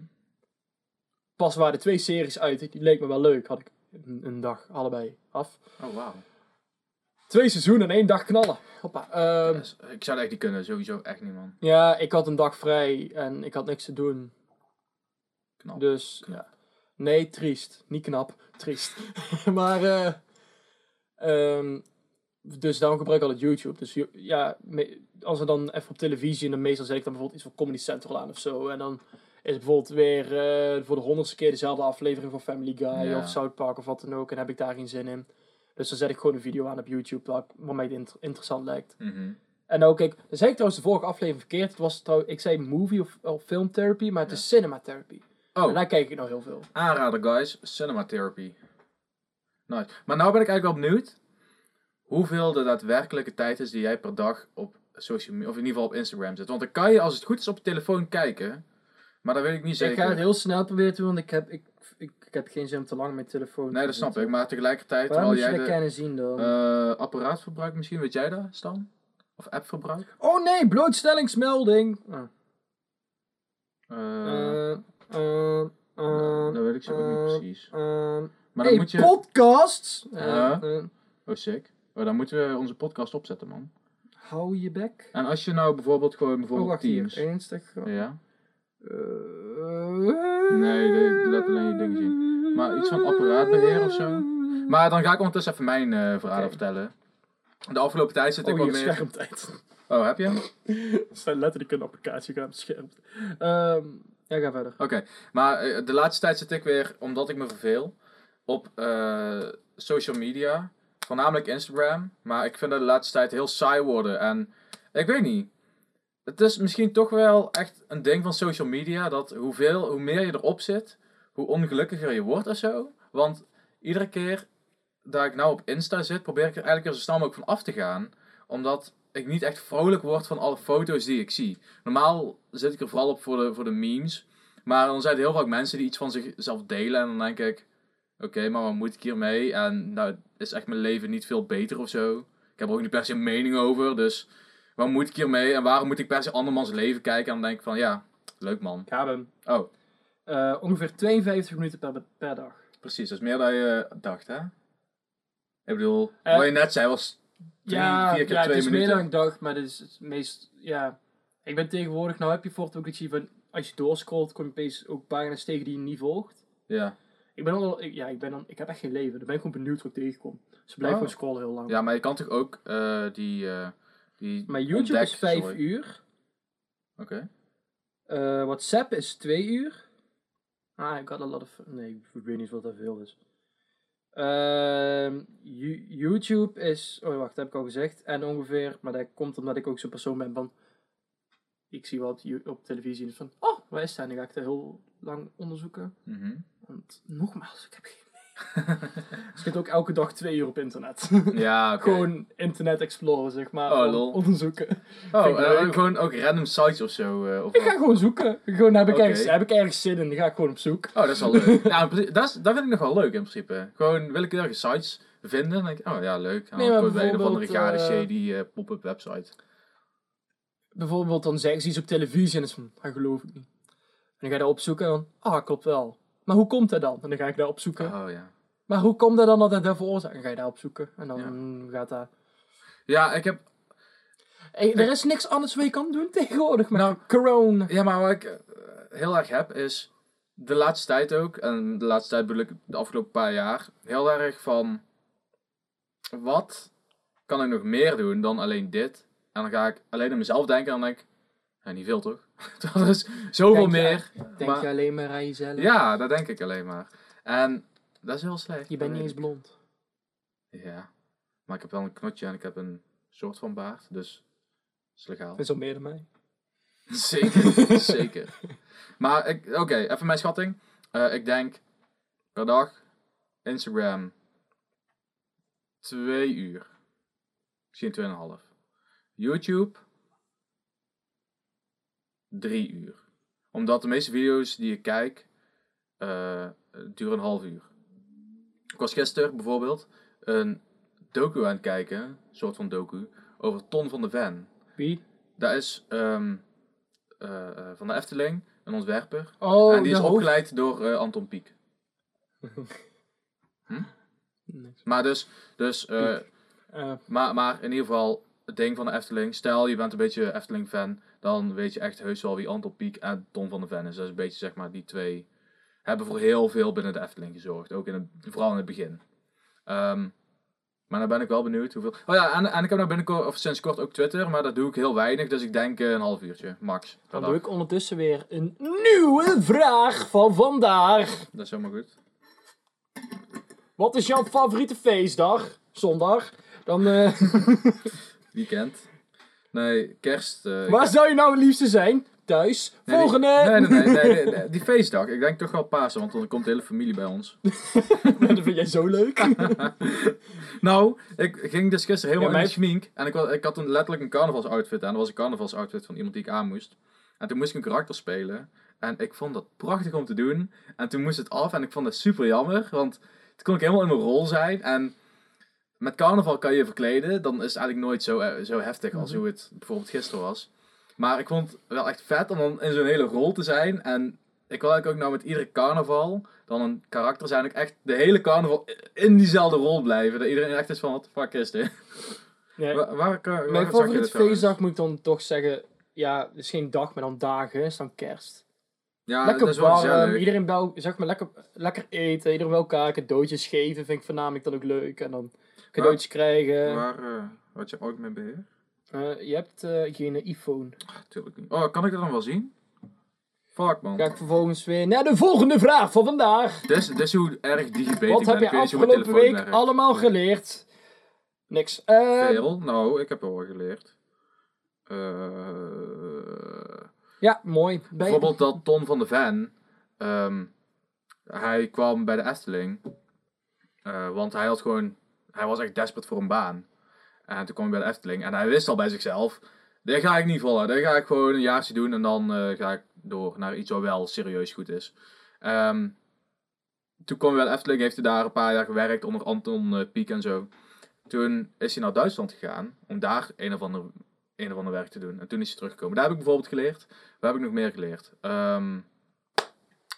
Pas waren de twee series uit, die leek me wel leuk. Had ik een, een dag allebei af. Oh, wauw. Twee seizoenen in één dag knallen. Hoppa. Ehm, Yes. Ik zou echt niet kunnen. Sowieso echt niet, man. Ja, ik had een dag vrij en ik had niks te doen. Knap. Dus Knap. ja. Nee, triest. Niet knap. Triest. maar, eh ehm, dus daarom gebruik ik altijd YouTube. Dus ja, als er dan even op televisie, en dan meestal zet ik dan bijvoorbeeld iets van Comedy Central aan of zo. En dan is het bijvoorbeeld weer eh, voor de honderdste keer dezelfde aflevering van Family Guy Ja. of South Park of wat dan ook. En heb ik daar geen zin in. Dus dan zet ik gewoon een video aan op YouTube wat, wat mij int- interessant lijkt. Mhm. En ook, kijk, dan zei ik trouwens de vorige aflevering verkeerd. Het was trouw, ik zei movie of, of film therapy, maar het is cinema therapy. En Oh, daar kijk ik nou heel veel. aanrader guys, cinema therapy. Nice. Maar nou ben ik eigenlijk wel benieuwd hoeveel de daadwerkelijke tijd is die jij per dag op social media, of in ieder geval op Instagram zit. Want dan kan je als het goed is op je telefoon kijken, maar dat weet ik niet Ik ga het zeker. heel snel proberen te doen, want ik heb, ik, ik, ik heb geen zin om te lang met telefoon Nee, dat snap zitten. ik. Maar tegelijkertijd, Waar moet terwijl je jij dat kennen zien dan? eh, apparaatverbruik misschien, weet jij dat, Stan? Of appverbruik? oh nee, blootstellingsmelding! Eh, eh, dat weet ik zo ook niet precies. Maar dan hey, moet je... podcasts! Oh, sick. Oh, dan moeten we onze podcast opzetten, man. hou je bek. En als je nou bijvoorbeeld gewoon Oh, bijvoorbeeld wacht Teams... hier. Instagram. Ja? Eh, Nee, de- laat alleen je dingen zien. Maar iets van apparaatbeheer of zo? Maar dan ga ik ondertussen even mijn eh verhalen Oké. vertellen. De afgelopen tijd zit ik Oh, wat hier, meer... schermtijd. Oh, heb je? Er staat letterlijk een applicatie gaan op het scherm. Ehm, ja, ga verder. Oké, maar eh, de laatste tijd zit ik weer, omdat ik me verveel, op eh, social media. Voornamelijk Instagram. Maar ik vind dat de laatste tijd heel saai worden. En ik weet niet. Het is misschien toch wel echt een ding van social media. Dat hoeveel, hoe meer je erop zit, hoe ongelukkiger je wordt of zo. Want iedere keer dat ik nou op Insta zit, probeer ik er eigenlijk zo snel mogelijk van af te gaan. Omdat ik niet echt vrolijk word van alle foto's die ik zie. Normaal zit ik er vooral op voor de, voor de memes. Maar dan zijn er heel vaak mensen die iets van zichzelf delen. En dan denk ik, oké, maar wat moet ik hiermee? En nou is echt mijn leven niet veel beter of zo. Ik heb er ook niet per se een mening over. Dus wat moet ik hiermee? En waarom moet ik per se andermans leven kijken? En dan denk ik van, ja, leuk man. Ik heb hem. Oh, Eh, ongeveer 52 minuten per, per dag. precies. Dat is meer dan je dacht, hè? Ik bedoel, Eh, wat je net zei was drie, ja, vier keer ja, twee het is meer dan ik dacht, maar dit is het meest... Ja, ik ben tegenwoordig... Nou heb je voor ook dat je van... Als je doorscrollt, kom je opeens ook pagina's tegen die je niet volgt. Ja. Ik ben al... Ik, ja, ik ben dan... Ik heb echt geen leven. Dan ben ik gewoon benieuwd wat ik tegenkom. Dus ik blijf Oh. gewoon scrollen heel lang. ja, maar je kan toch ook eh, die... eh die Maar YouTube ontdek- is 5 sorry. uur. Oké. Eh, WhatsApp is 2 uur. Ah, ik got a lot of... Nee, ik weet niet wat dat veel is. Ehm, Yo- YouTube is... Oh, wacht, dat heb ik al gezegd. En ongeveer... Maar dat komt omdat ik ook zo'n persoon ben van... Ik zie wat op televisie en is van... Oh, waar is dat? En dan ga ik dat heel lang onderzoeken. Mhm. Want nogmaals, ik heb geen ik zit ook elke dag twee uur op internet. Ja. Gewoon internet exploren, zeg maar. Oh, lol. Onderzoeken. Oh, eh, gewoon ook random sites of zo. eh, of Ik wat? ga gewoon zoeken. Gewoon heb ik, ergens, heb ik ergens zin in, dan ga ik gewoon op zoek. Oh, dat is wel leuk. principe- dat, is, dat vind ik nog wel leuk in principe. Gewoon willekeurige sites vinden. Dan denk ik, oh ja, leuk. En Nee, maar je bij een of andere bijvoorbeeld, gare eh, shady pop-up website. Bijvoorbeeld, dan zeggen ze iets op televisie en is van, dat geloof ik niet. En dan ga je dat opzoeken en dan, ah, klopt wel. Maar hoe komt dat dan? En dan ga ik dat opzoeken. Oh ja. Maar hoe komt dat dan dat dat dat veroorzaakt? En ga je dat opzoeken. En dan gaat dat... Ja, ik heb... Hey, er is niks anders wat je kan doen tegenwoordig met Nou, corona. Ja, maar wat ik eh, heel erg heb is... De laatste tijd ook, en de laatste tijd bedoel ik de afgelopen paar jaar, heel erg van... Wat kan ik nog meer doen dan alleen dit? En dan ga ik alleen aan mezelf denken en dan denk ik... Ja, niet veel toch? dat is zoveel Denk je- meer. Denk maar- je alleen maar aan jezelf? Ja, dat denk ik alleen maar. En dat is heel slecht. Je bent dat niet eens blond. Ja. Maar ik heb wel een knotje en ik heb een soort van baard, dus dat is legaal. Dat is al meer dan mij. Zeker, zeker. Maar oké, even mijn schatting. Eh, ik denk per dag Instagram twee uur. Misschien tweeënhalf. YouTube drie uur. Omdat de meeste video's die ik kijk eh, duren een half uur. Ik was gisteren bijvoorbeeld een docu aan het kijken, een soort van docu, over Ton van de Ven. Wie? Dat is ehm, eh, eh, van de Efteling, een ontwerper. Oh, en die is hoofd- opgeleid door Anton Pieck. Niks. Maar dus, dus maar, maar in ieder geval, het ding van de Efteling. Stel, je bent een beetje Efteling-fan. Dan weet je echt heus wel wie Anton Pieck en Ton van de Ven is. Dat is een beetje zeg maar die twee. hebben voor heel veel binnen de Efteling gezorgd. Ook in het, vooral in het begin. Ehm, maar dan ben ik wel benieuwd hoeveel... Oh ja, en, en ik heb nou binnenkort, of sinds kort ook Twitter, maar dat doe ik heel weinig. Dus ik denk eh, een half uurtje, max. Dan doe ik ondertussen weer een nieuwe vraag van vandaag. Dat is helemaal goed. Wat is jouw favoriete feestdag? Zondag. Dan, eh, Weekend. Nee, kerst. eh, waar zou je nou het liefste zijn? Thuis. Nee, die- Volgende. Nee, nee, nee, nee, nee, nee, Die feestdag. Ik denk toch wel Pasen, want dan komt de hele familie bij ons. dat vind jij zo leuk. Nou, ik ging dus gisteren helemaal Ja, in de maar- schmink. En ik, ik had een, letterlijk een carnavalsoutfit aan. Dat was een carnavalsoutfit van iemand die ik aan moest. En toen moest ik een karakter spelen. En ik vond dat prachtig om te doen. En toen moest het af en ik vond dat super jammer. Want toen kon ik helemaal in mijn rol zijn. En met carnaval kan je je verkleden. Dan is het eigenlijk nooit zo, eh, zo heftig als Mhm. hoe het bijvoorbeeld gisteren was. Maar ik vond het wel echt vet om dan in zo'n hele rol te zijn. En ik wil eigenlijk ook nou met iedere carnaval dan een karakter zijn. Ik echt de hele carnaval in diezelfde rol blijven. Dat iedereen echt is van, wat de fuck is dit? Nee, Waar, waar, waar mijn favoriete feestdag moet ik dan toch zeggen. Ja, het is geen dag, maar dan dagen. is dan kerst. Ja, lekker dat is wel warm. Iedereen bij, zeg maar, lekker, lekker eten. Iedereen bij elkaar. Cadeautjes geven vind ik voornamelijk dan ook leuk. En dan cadeautjes krijgen. Waar uh, had je ook mee beheer? Eh, je hebt eh, geen iPhone. Natuurlijk niet. Oh, kan ik dat dan wel zien? Fuck man. Ga ik vervolgens weer naar de volgende vraag van vandaag. Dit is, hoe erg digibet Wat heb je afgelopen week werkt. allemaal geleerd? Niks. Eh, Veel? Nou, ik heb wel wat geleerd. Eh, ja, mooi. Bijvoorbeeld dat Ton van de Ven. ehm, hij kwam bij de Efteling. eh, want hij had gewoon... Hij was echt desperate voor een baan. En toen kwam hij bij de Efteling. En hij wist al bij zichzelf... Dit ga ik niet volgen. Dit ga ik gewoon een jaartje doen. En dan eh, ga ik door naar iets wat wel serieus goed is. Ehm, toen kwam hij bij de Efteling. Heeft hij daar een paar jaar gewerkt. Onder Anton Pieck en zo. Toen is hij naar Duitsland gegaan. Om daar een of ander, een of ander werk te doen. En toen is hij teruggekomen. Daar heb ik bijvoorbeeld geleerd. Waar heb ik nog meer geleerd? Ehm,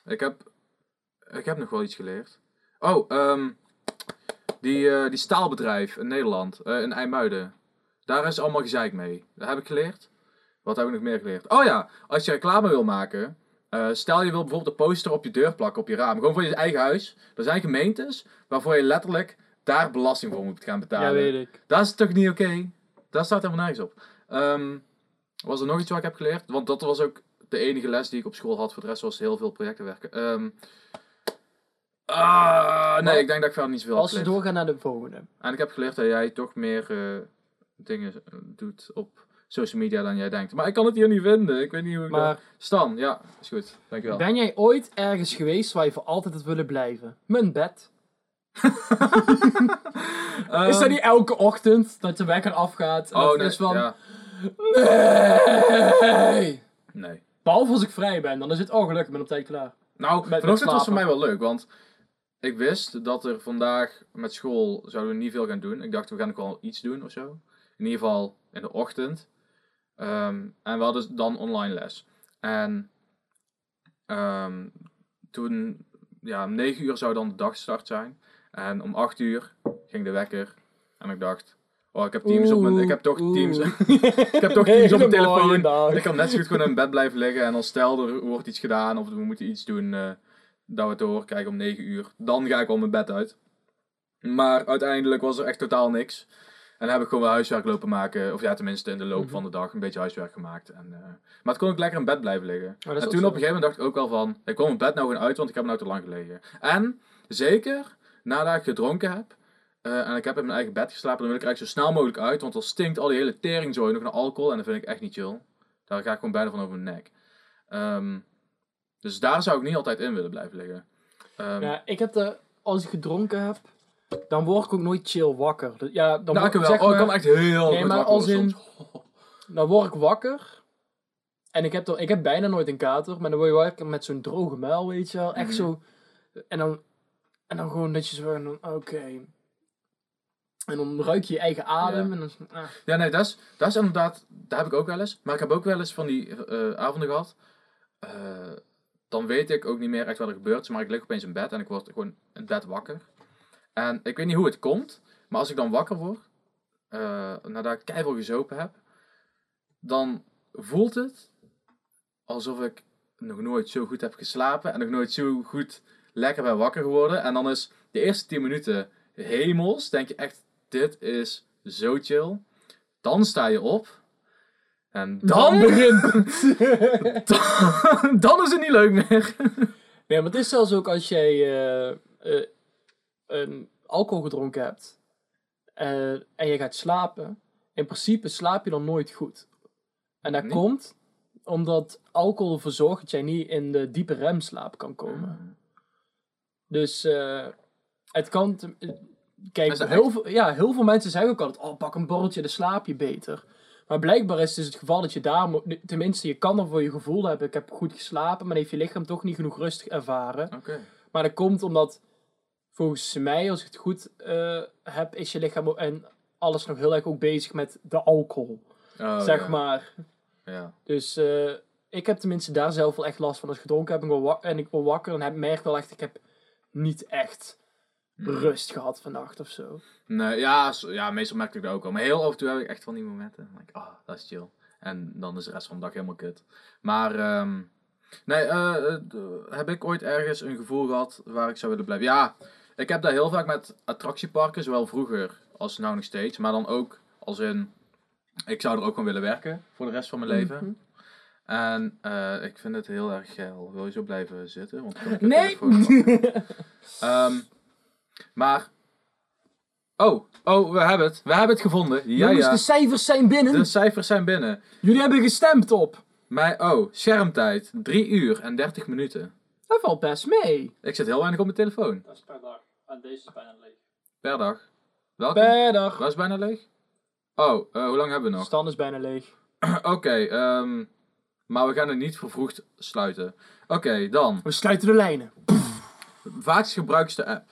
ik, heb, ik heb nog wel iets geleerd. Oh, ehm, die, eh, die staalbedrijf in Nederland. eh, in IJmuiden. Daar is allemaal gezeik mee. Dat heb ik geleerd. Wat heb ik nog meer geleerd? Oh ja, als je reclame wil maken. eh, stel je wil bijvoorbeeld een poster op je deur plakken, op je raam. Gewoon voor je eigen huis. Er zijn gemeentes waarvoor je letterlijk daar belasting voor moet gaan betalen. ja, weet ik. Dat is toch niet oké? Daar staat helemaal nergens op. Ehm, was er nog iets wat ik heb geleerd? Want dat was ook de enige les die ik op school had. Voor de rest was heel veel projecten werken. Ehm, ah, nee, Maar- ik denk dat ik verder niet zoveel Als we doorgaan naar de volgende. En ik heb geleerd dat jij toch meer eh, dingen eh, doet op social media dan jij denkt. Maar ik kan het hier niet vinden. Ik weet niet hoe ik Maar dat... Stan, ja, is goed. Dankjewel. ben jij ooit ergens geweest waar je voor altijd had willen blijven? Mijn bed. Ehm, is dat niet elke ochtend dat de wekker afgaat? En Oh, nee. is van... Ja. Nee! Nee. Behalve als ik vrij ben, dan is het, oh gelukkig, ik ben op tijd klaar. Nou, met vanochtend was voor mij wel leuk, want ik wist dat er vandaag met school zouden we niet veel gaan doen. Ik dacht, we gaan ook wel iets doen of zo. In ieder geval in de ochtend. Ehm, en we hadden dan online les. En ehm, toen, ja, om 9 uur zou dan de dagstart zijn. En om 8 uur ging de wekker. En ik dacht, oh, ik heb Teams op mijn, ik heb toch Oeh, Teams, ik heb toch Teams op mijn telefoon. Ik kan net zo goed gewoon in bed blijven liggen en dan stel er wordt iets gedaan of we moeten iets doen eh, dat we te horen krijgen om 9 uur. Dan ga ik wel mijn bed uit. Maar uiteindelijk was er echt totaal niks. En dan heb ik gewoon wel huiswerk lopen maken. Of ja, tenminste in de loop Mhm. van de dag een beetje huiswerk gemaakt. En, eh, maar het kon ook lekker in bed blijven liggen. Is En toen op een gegeven moment dacht ik ook wel van... Ik kom mijn bed nou gewoon uit, want ik heb nou te lang gelegen. En zeker nadat ik gedronken heb... eh, en ik heb in mijn eigen bed geslapen, dan wil ik er eigenlijk zo snel mogelijk uit. Want dan stinkt al die hele teringzooi nog naar alcohol. En dat vind ik echt niet chill. Daar ga ik gewoon bijna van over mijn nek. Ehm, dus daar zou ik niet altijd in willen blijven liggen. Ehm, Ja, ik heb de, als ik gedronken heb, dan word ik ook nooit chill wakker. Dat- Ja, dan nou, ik wel. zeg oh, ik kan echt heel Nee, maar als in- dan word ik wakker. En ik heb, dan, ik heb bijna nooit een kater, maar dan word je wakker met zo'n droge muil, weet je wel. Echt Mhm. zo. En dan, en dan gewoon dat je zo oké. En dan ruik je je eigen adem. Ja. En dan, ah. Ja, nee, dat is, dat is inderdaad, daar heb ik ook wel eens. Maar ik heb ook wel eens van die eh, avonden gehad. eh, dan weet ik ook niet meer echt wat er gebeurt. Maar ik lig opeens in bed en ik word gewoon in bed wakker. En ik weet niet hoe het komt. Maar als ik dan wakker word, eh, nadat ik keihard gezopen heb, dan voelt het alsof ik nog nooit zo goed heb geslapen en nog nooit zo goed lekker ben wakker geworden. En dan is de eerste 10 minuten hemels. Denk je echt, dit is zo chill. Dan sta je op. En dan, Dan begint dan, dan is het niet leuk meer. Nee, maar het is zelfs ook als jij een alcohol gedronken hebt eh, en je gaat slapen. In principe slaap je dan nooit goed. En dat komt omdat alcohol ervoor zorgt dat jij niet in de diepe remslaap kan komen. Dus eh, het kan. Kijk, heel veel, ja, heel veel mensen zeggen ook altijd: oh, pak een borreltje, dan slaap je beter. Maar blijkbaar is het dus het geval dat je daar, tenminste, je kan er voor je gevoel hebben: ik heb goed geslapen, maar heeft je lichaam toch niet genoeg rust ervaren. Oké. Maar dat komt omdat, volgens mij, als ik het goed eh, heb, is je lichaam en alles nog heel erg ook bezig met de alcohol. Oh, zeg ja. maar. Ja. Dus eh, ik heb tenminste daar zelf wel echt last van. Als ik gedronken heb en ik word wa- en ik word wakker, dan heb, merk ik wel echt, ik heb niet echt. Rust gehad vannacht of zo. Nee, ja, ja, meestal merk ik dat ook al. Maar heel af en toe heb ik echt van die momenten. Dan denk ik, ah, dat is chill. En dan is de rest van de dag helemaal kut. Maar, ehm, nee, d- heb ik ooit ergens een gevoel gehad waar ik zou willen blijven? Ja, ik heb dat heel vaak met attractieparken, zowel vroeger als nou nog steeds. Maar dan ook als in, ik zou er ook gewoon willen werken voor de rest van mijn leven. Mhm. En eh, ik vind het heel erg geil. Wil je zo blijven zitten? Want Nee! Ehm, maar. Oh, oh, we hebben het. We hebben het gevonden. Ja, Jongens, ja. de cijfers zijn binnen. De cijfers zijn binnen. Jullie hebben gestemd op. Mijn, oh, schermtijd. 3 uur en 30 minuten. Dat valt best mee. Ik zit heel weinig op mijn telefoon. Dat is per dag. En deze is bijna leeg. Per dag. Welke? Per dag. Was bijna leeg? Oh, eh, hoe lang hebben we nog? Stand is bijna leeg. Oké, ehm, maar we gaan het niet vervroegd sluiten. Oké, dan. We sluiten de lijnen. Vaakst gebruikste app.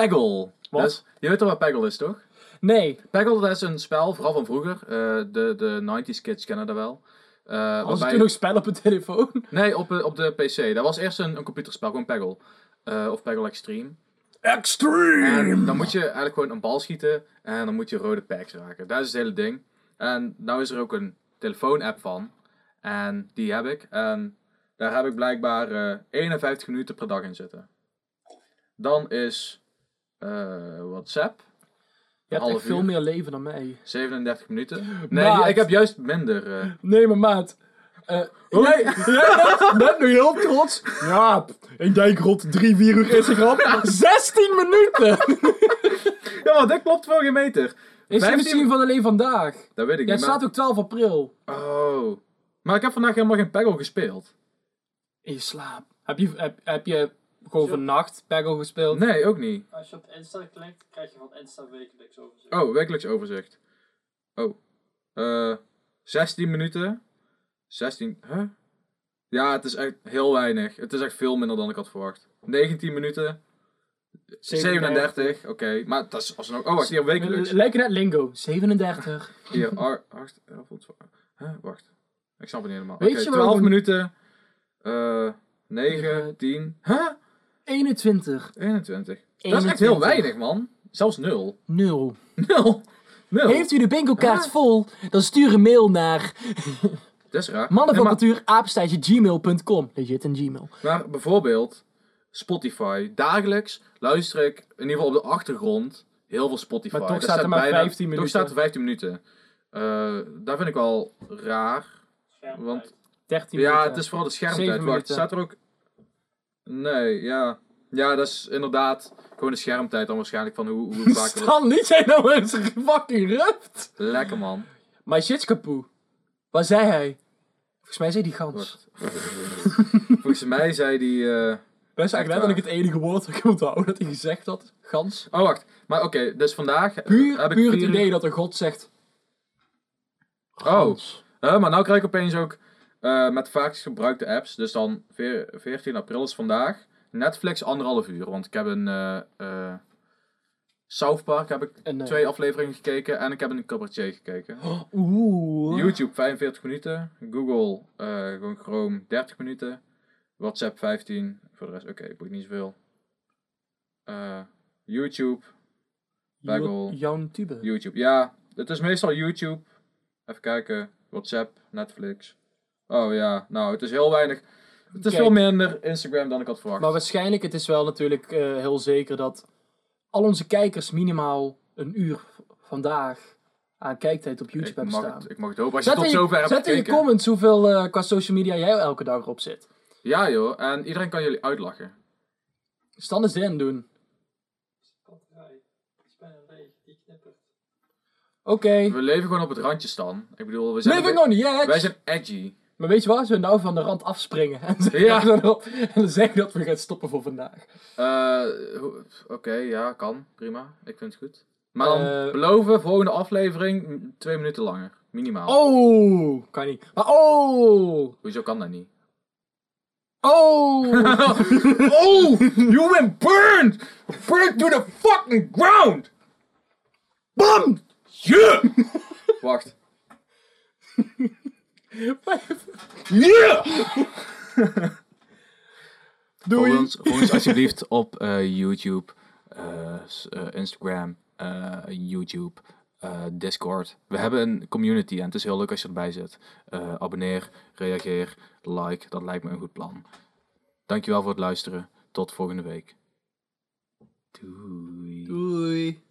Peggle. Wat? Dat is- je weet toch wat Peggle is, toch? Nee. Peggle dat is een spel, vooral van vroeger. Eh, de, de 90s kids kennen dat wel. Eh, waarbij- ik toen nog spel op een telefoon. Nee, op, eh, op de PC. Dat was eerst een, een computerspel, gewoon Peggle. Eh, of Peggle Extreme. Extreme! En dan moet je eigenlijk gewoon een bal schieten en dan moet je rode packs raken. Dat is het hele ding. En nou is er ook een telefoon-app van. En die heb ik. En daar heb ik blijkbaar eh 51 minuten per dag in zitten. Dan is eh, WhatsApp. Je hebt echt veel uur. meer leven dan mij. 37 minuten. Nee, Maat. ik heb juist minder. eh. Nee, maar maat. Eh Oh. jij, jij bent, bent nu heel trots. Ja, ik denk rond 3, 4 uur Instagram. 16 minuten! Ja, maar dat klopt voor geen meter. Is 15 misschien van alleen vandaag. Dat weet ik Jij niet. staat ook 12 april. Oh. Maar ik heb vandaag helemaal geen Peggle gespeeld. In je slaap. Heb je, heb, heb je gewoon vannacht Peggle gespeeld? Nee, ook niet. Als je op Insta klikt, krijg je van Insta wekelijks overzicht. Oh, wekelijks overzicht. Oh. Eh 16 minuten. 16. Huh? Ja, het is echt heel weinig. Het is echt veel minder dan ik had verwacht. 19 minuten. 37. Oké, maar dat is alsnog. Oh, wacht, hier wekelijks. Lijken net lingo. 37. Hier, 8, 11, 12. Huh? Wacht. Ik snap het niet helemaal. Weet Oké, je wel 12 hoe- minuten. Eh 9, Negen. 10. Huh? 21. 21. Dat is echt heel 21. weinig, man. Zelfs 0. 0. 0. 0. Heeft u de bingo kaart Ah. vol? Dan stuur een mail naar Dat is raar. Legit een Gmail. Maar bijvoorbeeld Spotify. Dagelijks luister ik in ieder geval op de achtergrond heel veel Spotify. Maar toch staat er maar 15 minuten. Toch staat er 15 minuten. Eh daar vind ik wel raar. Want 13 ja, minuten. het is vooral de Zeven schermtijd. Wacht, minuten. staat er ook... Nee, ja. Ja, dat is inderdaad gewoon de schermtijd dan waarschijnlijk van hoe, hoe vaak... Stan, niet zijn nou eens fucking ruft. Lekker man. Maar shitskapoe. Wat zei hij? Volgens mij zei die gans. Volgens mij zei die... eh, Dat is eigenlijk letterlijk het enige woord dat ik onthoud dat hij gezegd had. Gans. Oh, wacht. Maar oké, dus vandaag Puur, heb ik puur het vier- idee dat een god zegt. Oh, Gans. Eh, maar nou krijg ik opeens ook eh, met vaakst gebruikte apps. Dus dan veer- 14 april is vandaag. Netflix anderhalf uur. Want ik heb een eh, South Park heb ik En, twee afleveringen gekeken. En ik heb een cabaretier gekeken. Oeh. YouTube 45 minuten. Google gewoon Chrome 30 minuten. WhatsApp 15. Voor de rest, oké, boeit niet zoveel. YouTube. Bagel. Jouw tube. YouTube. Ja, het is meestal YouTube. Even kijken. WhatsApp, Netflix. Oh ja, nou, het is heel weinig. Het is Kijk. veel minder Instagram dan ik had verwacht. Maar waarschijnlijk, het is wel natuurlijk eh, heel zeker dat al onze kijkers minimaal een uur vandaag aan kijktijd op YouTube ik, hebben mag staan. het, ik mag het hopen. Als je Zet, tot je, zover hebt zet in je gekeken. comments hoeveel eh, qua social media jij elke dag op zit. Ja joh, en iedereen kan jullie uitlachen. Stan eens in doen. Is. Oké. We leven gewoon op het randje stan. Ik bedoel, we zijn, Living on the be- edge. wij zijn edgy. Maar weet je wat? Als we nou van de rand afspringen en, zeggen Ja. erop- en dan zeggen dat we gaan stoppen voor vandaag. Hoe- Oké, ja, kan. Prima. Ik vind het goed. Maar dan Eh, beloven, volgende aflevering, twee minuten langer. Minimaal. Oh, kan niet. Maar oh, Hoezo kan dat niet? oh. oh! You went burned! Burned to the fucking ground! Bam! Yeah! Wacht. Yeah! Doei. Volg ons, volg ons alsjeblieft op eh, YouTube, eh, eh, Instagram, eh, YouTube, eh, Discord. We hebben een community en het is heel leuk als je erbij zit. Eh, abonneer, reageer, like, dat lijkt me een goed plan. Dankjewel voor het luisteren. Tot volgende week. Doei.